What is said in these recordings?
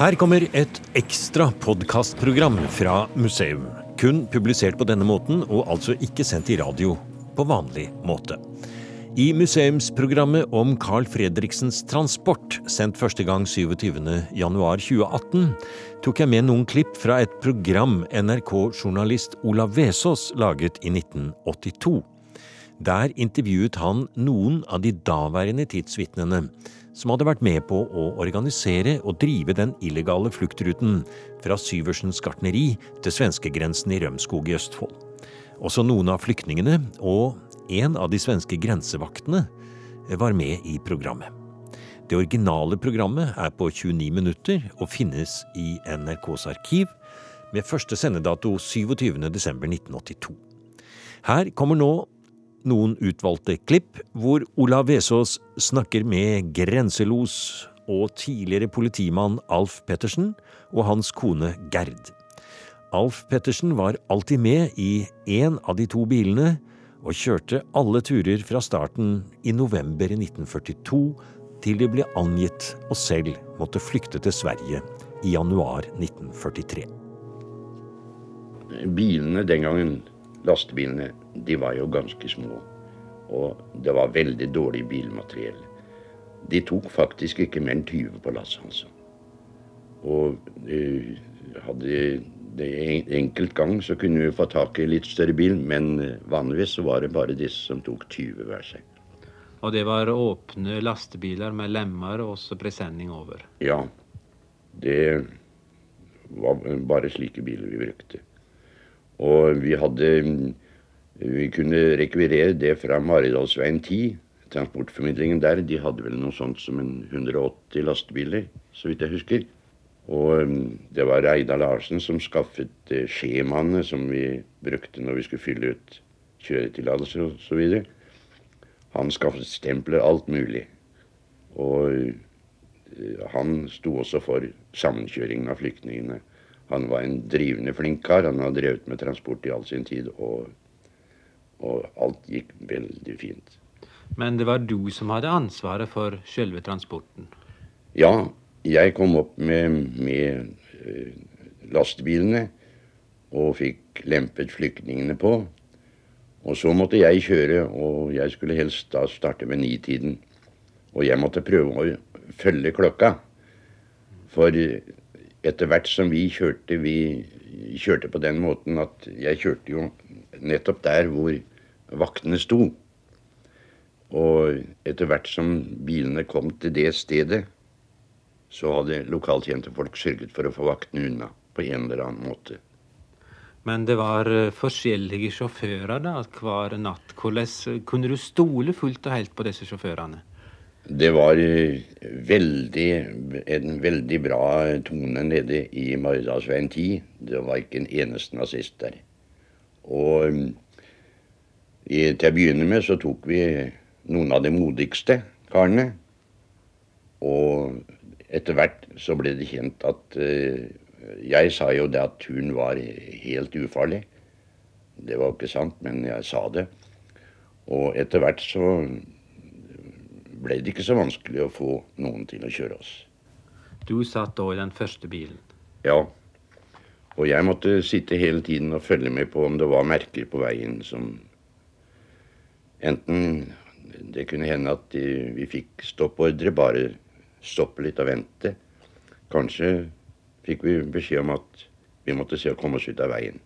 Her kommer et ekstra podkastprogram fra museum. Kun publisert på denne måten, og altså ikke sendt i radio på vanlig måte. I museumsprogrammet om Carl Fredriksens transport, sendt første gang 27.1.2018, tok jeg med noen klipp fra et program NRK-journalist Olav Vesaas laget i 1982. Der intervjuet han noen av de daværende tidsvitnene som hadde vært med på å organisere og drive den illegale fluktruten fra Syversens gartneri til svenskegrensen i Rømskog i Østfold. Også noen av flyktningene og en av de svenske grensevaktene var med i programmet. Det originale programmet er på 29 minutter og finnes i NRKs arkiv, med første sendedato 27.12.1982. Her kommer nå noen utvalgte klipp hvor Olav Vesaas snakker med grenselos og tidligere politimann Alf Pettersen og hans kone Gerd. Alf Pettersen var alltid med i én av de to bilene og kjørte alle turer fra starten i november 1942 til de ble angitt og selv måtte flykte til Sverige i januar 1943. Bilene den gangen lastebilene, de var jo ganske små. Og det var veldig dårlig bilmateriell. De tok faktisk ikke mer enn 20 på lasset, hans. Og uh, hadde det enkelt gang så kunne vi få tak i litt større bil, men uh, vanligvis så var det bare disse som tok 20 hver seg. Og det var åpne lastebiler med lemmer og også presenning over? Ja. Det var bare slike biler vi brukte. Og vi hadde Vi kunne rekvirere det fra Maridalsveien 10. Transportformidlingen der de hadde vel noe sånt som en 180 lastebiler, så vidt jeg husker. Og um, det var Reidar Larsen som skaffet eh, skjemaene som vi brukte når vi skulle fylle ut kjøretillatelser osv. Han skaffet stempler, alt mulig. Og eh, han sto også for sammenkjøringen av flyktningene. Han var en drivende flink kar. Han har drevet med transport i all sin tid, og, og alt gikk veldig fint. Men det var du som hadde ansvaret for selve transporten? Ja, jeg kom opp med, med uh, lastebilene og fikk lempet flyktningene på. Og så måtte jeg kjøre, og jeg skulle helst da starte ved nitiden. Og jeg måtte prøve å følge klokka. For etter hvert som vi kjørte Vi kjørte på den måten at jeg kjørte jo nettopp der hvor vaktene sto. Og etter hvert som bilene kom til det stedet, så hadde lokaltjente folk sørget for å få vaktene unna på en eller annen måte. Men det var eh, forskjellige sjåfører da, hver natt. Hvordan kunne du stole fullt og helt på disse sjåførene? Det var eh, veldig, en veldig bra tone nede i Maridalsveien 10. Det var ikke en eneste nazist der. Og i, til å begynne med så tok vi noen av de modigste karene. Og etter hvert så ble det kjent at uh, Jeg sa jo det at turen var helt ufarlig. Det var jo ikke sant, men jeg sa det. Og etter hvert så ble det ikke så vanskelig å få noen til å kjøre oss. Du satt da i den første bilen? Ja. Og jeg måtte sitte hele tiden og følge med på om det var merker på veien som Enten det kunne hende at vi fikk stoppordre, bare stoppe litt og vente. Kanskje fikk vi beskjed om at vi måtte se å komme oss ut av veien.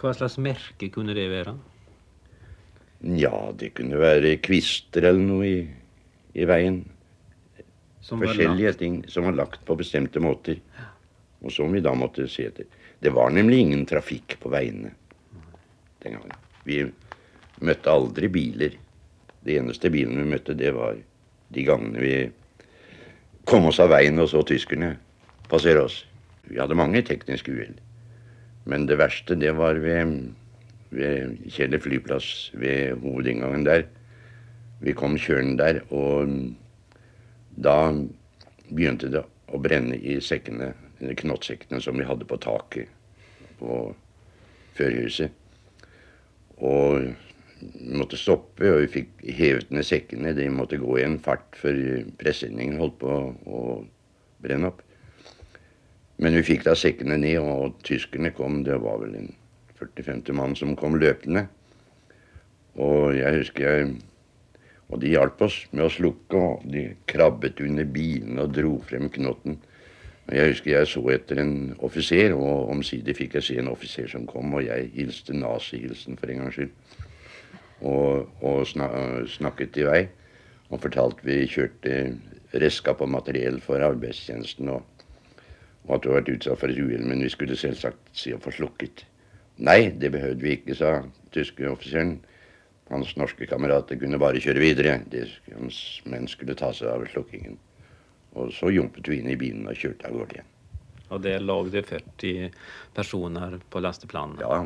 Hva slags merke kunne det være? Ja, det kunne være kvister eller noe i, i veien. Som Forskjellige ting som var lagt på bestemte måter. Og som vi da måtte se etter. Det var nemlig ingen trafikk på veiene den gangen. Vi møtte aldri biler. Det eneste bilen vi møtte, det var de gangene vi kom oss av veien og så tyskerne passere oss. Vi hadde mange tekniske uhell. Men det verste, det var ved ved Kjeller flyplass, ved hovedinngangen der. Vi kom kjørende der, og da begynte det å brenne i sekkene, knottsekkene som vi hadde på taket på førhuset. Og måtte stoppe, og vi fikk hevet ned sekkene. De måtte gå i en fart, før presenningen holdt på å brenne opp. Men vi fikk da sekkene ned, og tyskerne kom. Det var vel en 40-50 mann som kom løpende. Og jeg husker jeg Og de hjalp oss med å slukke, og de krabbet under bilene og dro frem knotten. Og Jeg husker jeg så etter en offiser, og omsider fikk jeg se en offiser som kom, og jeg hilste nazihilsen for en gangs skyld. Og, og snakket i vei. Og fortalte vi kjørte redskap og materiell for arbeidstjenesten. og og at du har vært utsatt for et uhell, men vi skulle selvsagt si å få slukket. Nei, det behøvde vi ikke, sa tyske offiseren. Hans norske kamerater kunne bare kjøre videre. Det, hans menn skulle ta seg av slukkingen. Og så jumpet vi inn i bilen og kjørte av gårde igjen. Og der lå det 40 personer på lasteplanen? Ja,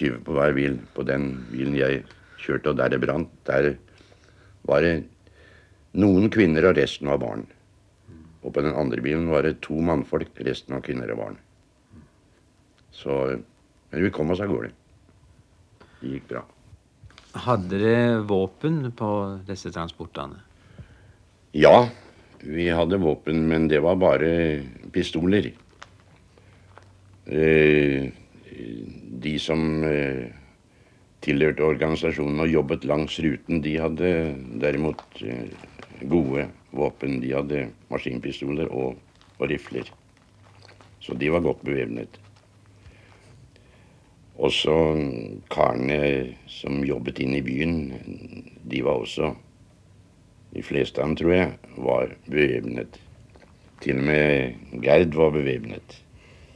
20 på hver bil. På den bilen jeg kjørte, og der det brant, der var det noen kvinner, og resten var barn. Og på den andre bilen var det to mannfolk, resten var kvinner og barn. Så Men vi kom oss av gårde. Det gikk bra. Hadde dere våpen på disse transportene? Ja, vi hadde våpen, men det var bare pistoler. Eh, de som eh, tilhørte organisasjonen og jobbet langs ruten, de hadde derimot eh, gode våpen. De hadde maskinpistoler og, og rifler. Så de var godt bevæpnet. Også karene som jobbet inne i byen, de var også De fleste av dem, tror jeg, var bevæpnet. Til og med Gerd var bevæpnet.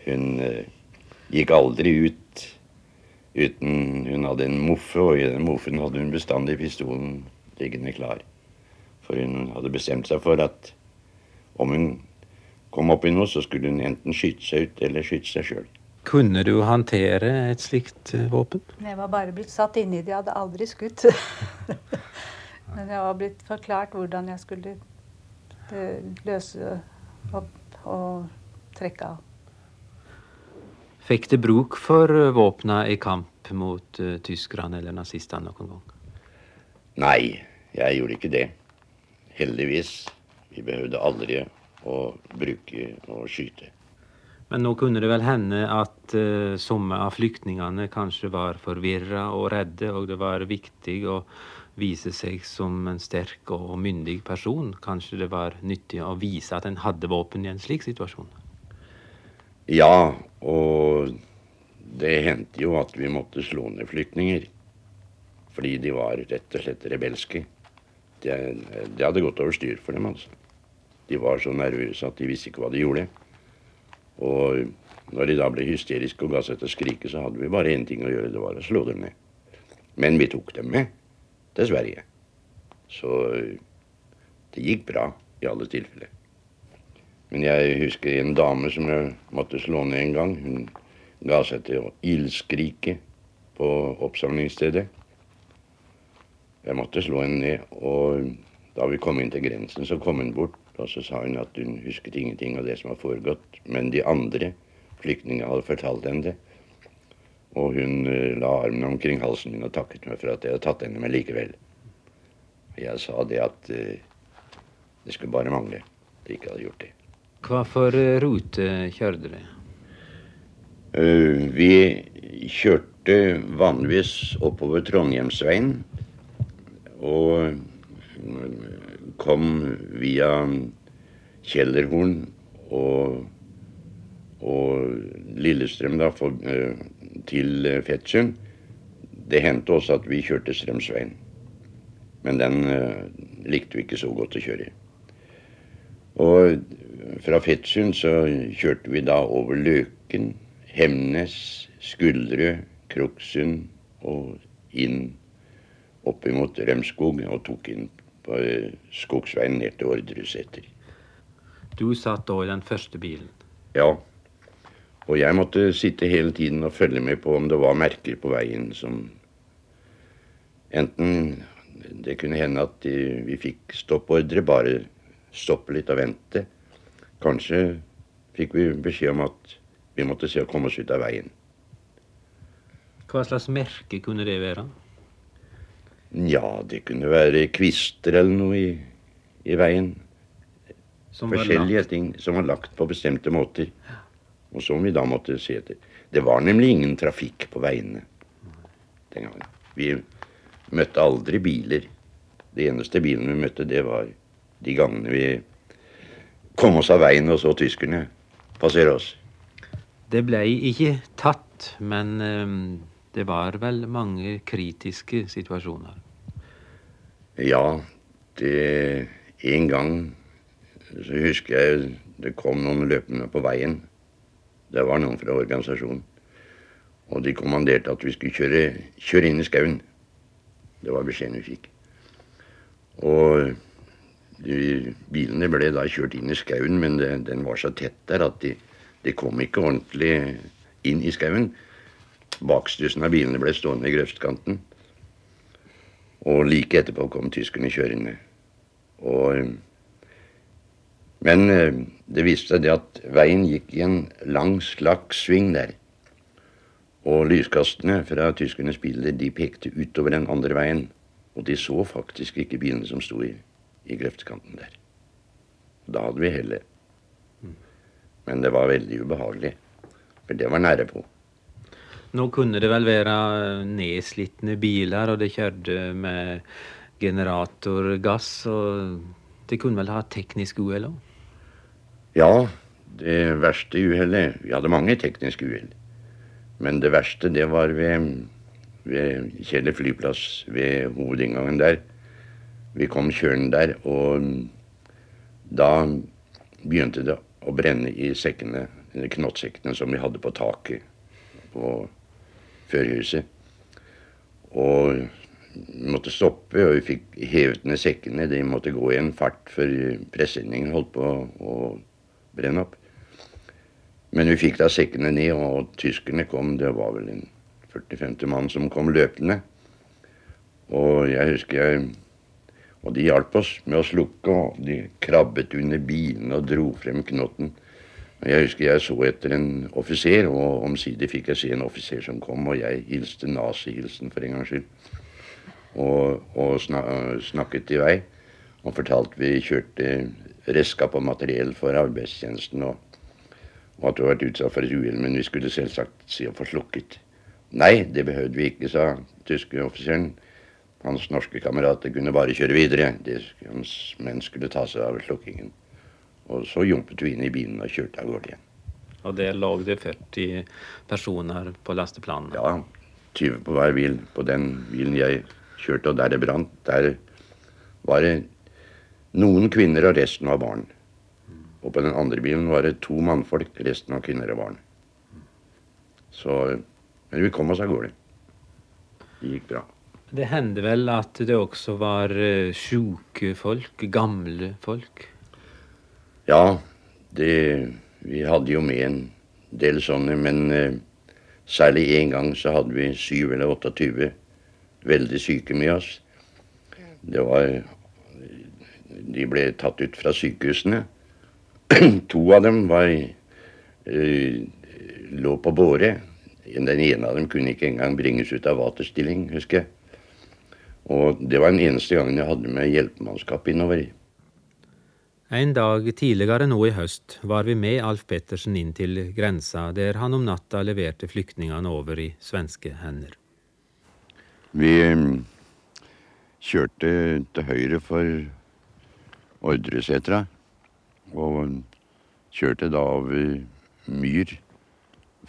Hun eh, gikk aldri ut uten Hun hadde en moffe, og i den moffen hadde hun bestandig pistolen liggende klar. For hun hadde bestemt seg for at om hun kom opp i noe, så skulle hun enten skyte seg ut eller skyte seg sjøl. Kunne du håndtere et slikt eh, våpen? Jeg var bare blitt satt inni det. Jeg hadde aldri skutt. Men jeg var blitt forklart hvordan jeg skulle eh, løse opp og trekke av. Fikk det bruk for eh, våpna i kamp mot uh, tyskerne eller nazistene noen gang? Nei, jeg gjorde ikke det. Heldigvis. Vi behøvde aldri å bruke og skyte. Men nå kunne det vel hende at uh, somme av flyktningene kanskje var forvirra og redde, og det var viktig å vise seg som en sterk og myndig person. Kanskje det var nyttig å vise at en hadde våpen i en slik situasjon? Ja, og det hendte jo at vi måtte slå ned flyktninger. Fordi de var rett og slett rebelske. Det, det hadde gått over styr for dem, altså. De var så nervøse at de visste ikke hva de gjorde. Og når de da ble hysteriske og ga seg til å skrike, så hadde vi bare én ting å gjøre, det var å slå dem ned. Men vi tok dem med til Sverige. Så det gikk bra i alle tilfeller. Men jeg husker en dame som jeg måtte slå ned en gang. Hun ga seg til å ildskrike på oppsamlingsstedet. Jeg måtte slå henne ned, og da vi kom inn til grensen, så kom hun bort og så sa hun at hun husket ingenting av det som har foregått. Men de andre flyktningene hadde fortalt henne det. Og hun uh, la armen omkring halsen min og takket meg for at jeg hadde tatt henne med likevel. Jeg sa det at uh, det skulle bare mangle at jeg ikke hadde gjort det. Hva for eh, rute kjørte dere? Uh, vi kjørte vanligvis oppover Trondheimsveien. Og kom via Kjellerhorn og, og Lillestrøm da, for, til Fettsund. Det hendte også at vi kjørte Strømsveien. Men den likte vi ikke så godt å kjøre. Og fra Fettsund så kjørte vi da over Løken, Hemnes, Skuldre, Kroksund og inn opp mot Rømskog og tok inn på eh, skogsveien ned til Ordreseter. Du satt da i den første bilen? Ja. Og jeg måtte sitte hele tiden og følge med på om det var merker på veien som Enten det kunne hende at vi fikk stoppordre, bare stoppe litt og vente. Kanskje fikk vi beskjed om at vi måtte se å komme oss ut av veien. Hva slags merke kunne det være? Ja, det kunne være kvister eller noe i, i veien. Som Forskjellige ting som var lagt på bestemte måter. Og som vi da måtte se etter. Det var nemlig ingen trafikk på veiene den gangen. Vi møtte aldri biler. Det eneste bilen vi møtte, det var de gangene vi kom oss av veien og så tyskerne passere oss. Det ble ikke tatt, men um, det var vel mange kritiske situasjoner? Ja, det En gang så husker jeg det kom noen løpende på veien. Det var noen fra organisasjonen. Og de kommanderte at vi skulle kjøre, kjøre inn i skauen. Det var beskjeden vi fikk. Og bilene ble da kjørt inn i skauen, men det, den var så tett der at de, de kom ikke ordentlig inn i skauen. Bakstussen av bilene ble stående i grøftkanten. Og like etterpå kom tyskerne kjørende. Og, men eh, det viste seg det at veien gikk i en lang, slakk sving der. Og lyskastene fra tyskernes biler de pekte utover den andre veien. Og de så faktisk ikke bilene som sto i, i grøftkanten der. Da hadde vi hellet. Men det var veldig ubehagelig. For det var nære på. Nå kunne det vel være nedslitne biler, og det kjørte med generatorgass. Og det kunne vel ha teknisk uhell òg? Ja, det verste uhellet Vi hadde mange tekniske uhell. Men det verste, det var ved, ved Kjeller flyplass, ved hovedinngangen der. Vi kom kjørende der, og da begynte det å brenne i sekkene, knottsekkene som vi hadde på taket på førhuset. Og vi måtte stoppe, og vi fikk hevet ned sekkene. De måtte gå i en fart, før presenningen holdt på å brenne opp. Men vi fikk da sekkene ned, og tyskerne kom. Det var vel en 40-50 mann som kom løpende. Og jeg husker jeg Og de hjalp oss med å slukke, og de krabbet under bilene og dro frem knotten. Jeg husker jeg så etter en offiser, og omsider fikk jeg se en offiser som kom, og jeg hilste nazihilsen for en gangs skyld. Og, og snakket i vei. Og fortalte vi kjørte redskap og materiell for arbeidstjenesten. og og at du har vært utsatt for et uhell, men vi skulle selvsagt si å få slukket. Nei, det behøvde vi ikke, sa tyske offiseren. Hans norske kamerater kunne bare kjøre videre. De, hans menn skulle ta seg av slukkingen. Og så jumpet vi inn i bilen og kjørte av gårde igjen. Og det lå det 40 personer på lasteplanen? Ja, 20 på hver bil. På den bilen jeg kjørte, og der det brant, der var det noen kvinner, og resten var barn. Og på den andre bilen var det to mannfolk, resten av kvinner og barn. Så, men vi kom oss av gårde. Det gikk bra. Det hendte vel at det også var uh, sjuke folk? Gamle folk? Ja, det, vi hadde jo med en del sånne, men uh, særlig én gang så hadde vi syv eller 28 veldig syke med oss. Det var De ble tatt ut fra sykehusene. to av dem var, uh, lå på båre. Den ene av dem kunne ikke engang bringes ut av vaterstilling, husker jeg. Og det var den eneste gangen jeg hadde med hjelpemannskap innover. En dag tidligere nå i høst var vi med Alf Pettersen inn til grensa, der han om natta leverte flyktningene over i svenske hender. Vi mm, kjørte til høyre for Ordresetra. Og kjørte da over myr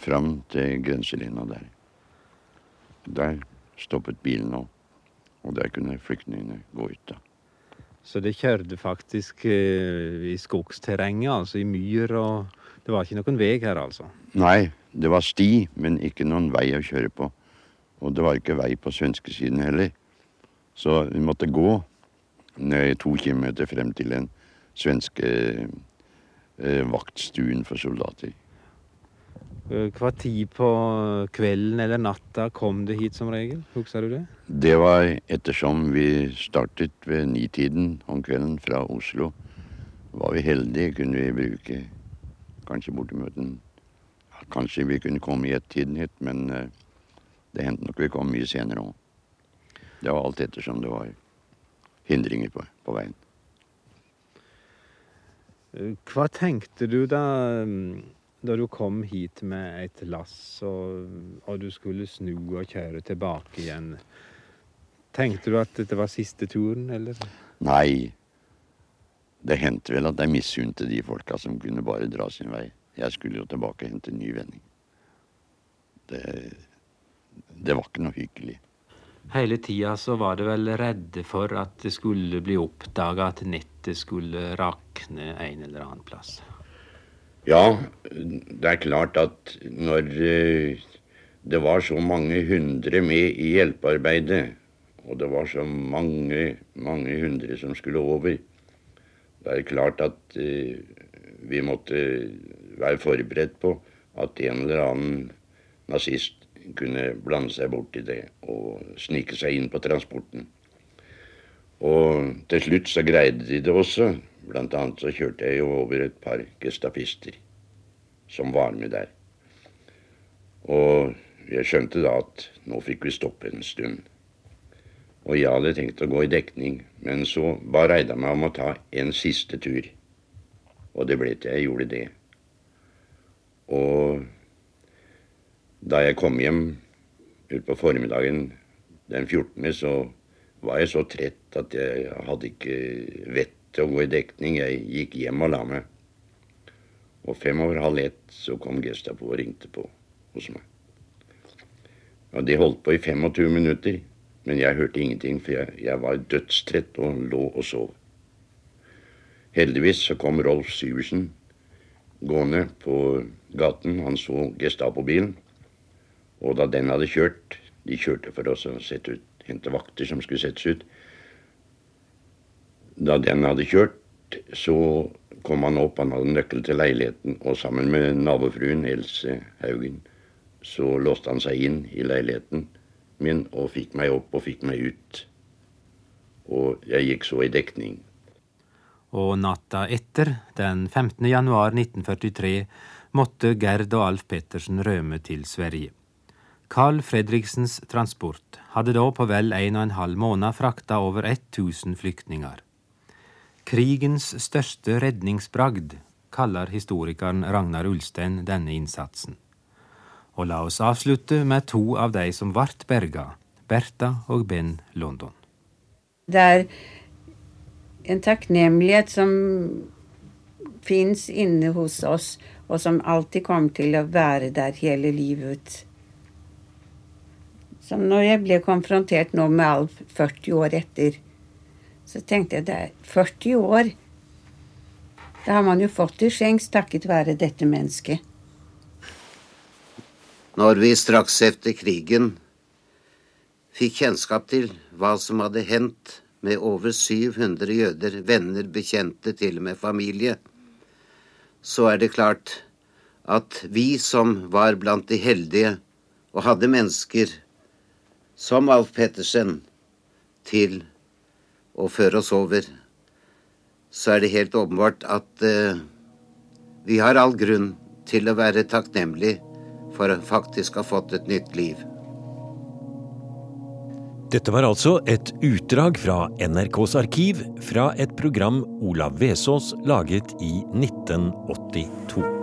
fram til grenselinja der. Der stoppet bilen òg, og der kunne flyktningene gå ut. da. Så det kjørte faktisk eh, i skogsterrenget, altså i myr, og det var ikke noen vei her, altså? Nei, det var sti, men ikke noen vei å kjøre på. Og det var ikke vei på svenskesiden heller. Så vi måtte gå to kilometer frem til den svenske eh, vaktstuen for soldater. Eh, hva tid på kvelden eller natta kom det hit som regel? Husker du det? Det var ettersom vi startet ved nitiden om kvelden fra Oslo. Var vi heldige, kunne vi bruke kanskje bortimot en Kanskje vi kunne komme i ett-tiden hit, men uh, det hendte nok vi kom mye senere òg. Det var alt ettersom det var hindringer på, på veien. Hva tenkte du da, da du kom hit med et lass og, og, du skulle snu og kjøre tilbake igjen? Tenkte du at dette var siste turen, eller? Nei. Det hendte vel at jeg misunte de folka som kunne bare dra sin vei. Jeg skulle jo tilbake og hente ny vending. Det, det var ikke noe hyggelig. Hele tida så var det vel redde for at det skulle bli oppdaga at nettet skulle rakne en eller annen plass? Ja, det er klart at når eh, det var så mange hundre med i hjelpearbeidet, og det var så mange, mange hundre som skulle over, da er det klart at uh, vi måtte være forberedt på at en eller annen nazist kunne blande seg bort i det og snike seg inn på transporten. Og til slutt så greide de det også. Blant annet så kjørte jeg jo over et par gestapister som var med der. Og jeg skjønte da at nå fikk vi stoppe en stund. Og jeg hadde tenkt å gå i dekning, men så ba Reidar meg om å ta en siste tur. Og det ble til jeg gjorde det. Og da jeg kom hjem utpå formiddagen den 14., så var jeg så trett at jeg hadde ikke vett til å gå i dekning. Jeg gikk hjem og la meg. Og fem over halv ett så kom Gestapo og ringte på hos meg. Og de holdt på i 25 minutter, men jeg hørte ingenting, for jeg, jeg var dødstrett og lå og sov. Heldigvis så kom Rolf Syversen gående på gaten. Han så Gestapo-bilen. Og da den hadde kjørt De kjørte for oss å sette ut, hente vakter som skulle settes ut. Da den hadde kjørt, så kom han opp. Han hadde nøkkel til leiligheten. Og sammen med nabofruen Else Haugen så låste han seg inn i leiligheten min og fikk meg opp og fikk meg ut. Og jeg gikk så i dekning. Og natta etter, den 15. januar 1943, måtte Gerd og Alf Pettersen rømme til Sverige. Carl Fredriksens transport hadde da på vel en og en halv måned frakta over 1000 flyktninger. Krigens største redningsbragd, kaller historikeren Ragnar Ulstein denne innsatsen. Og la oss avslutte med to av de som vart berga, Bertha og Ben London. Det er en takknemlighet som fins inne hos oss, og som alltid kommer til å være der hele livet. Som når jeg ble konfrontert nå med Alf 40 år etter, så tenkte jeg det er 40 år. Da har man jo fått til skjenks takket være dette mennesket. Når vi straks etter krigen fikk kjennskap til hva som hadde hendt med over 700 jøder, venner, bekjente, til og med familie, så er det klart at vi som var blant de heldige og hadde mennesker som Alf Pettersen til å føre oss over, så er det helt åpenbart at eh, vi har all grunn til å være takknemlig for å faktisk ha fått et nytt liv. Dette var altså et utdrag fra NRKs arkiv fra et program Olav Vesaas laget i 1982.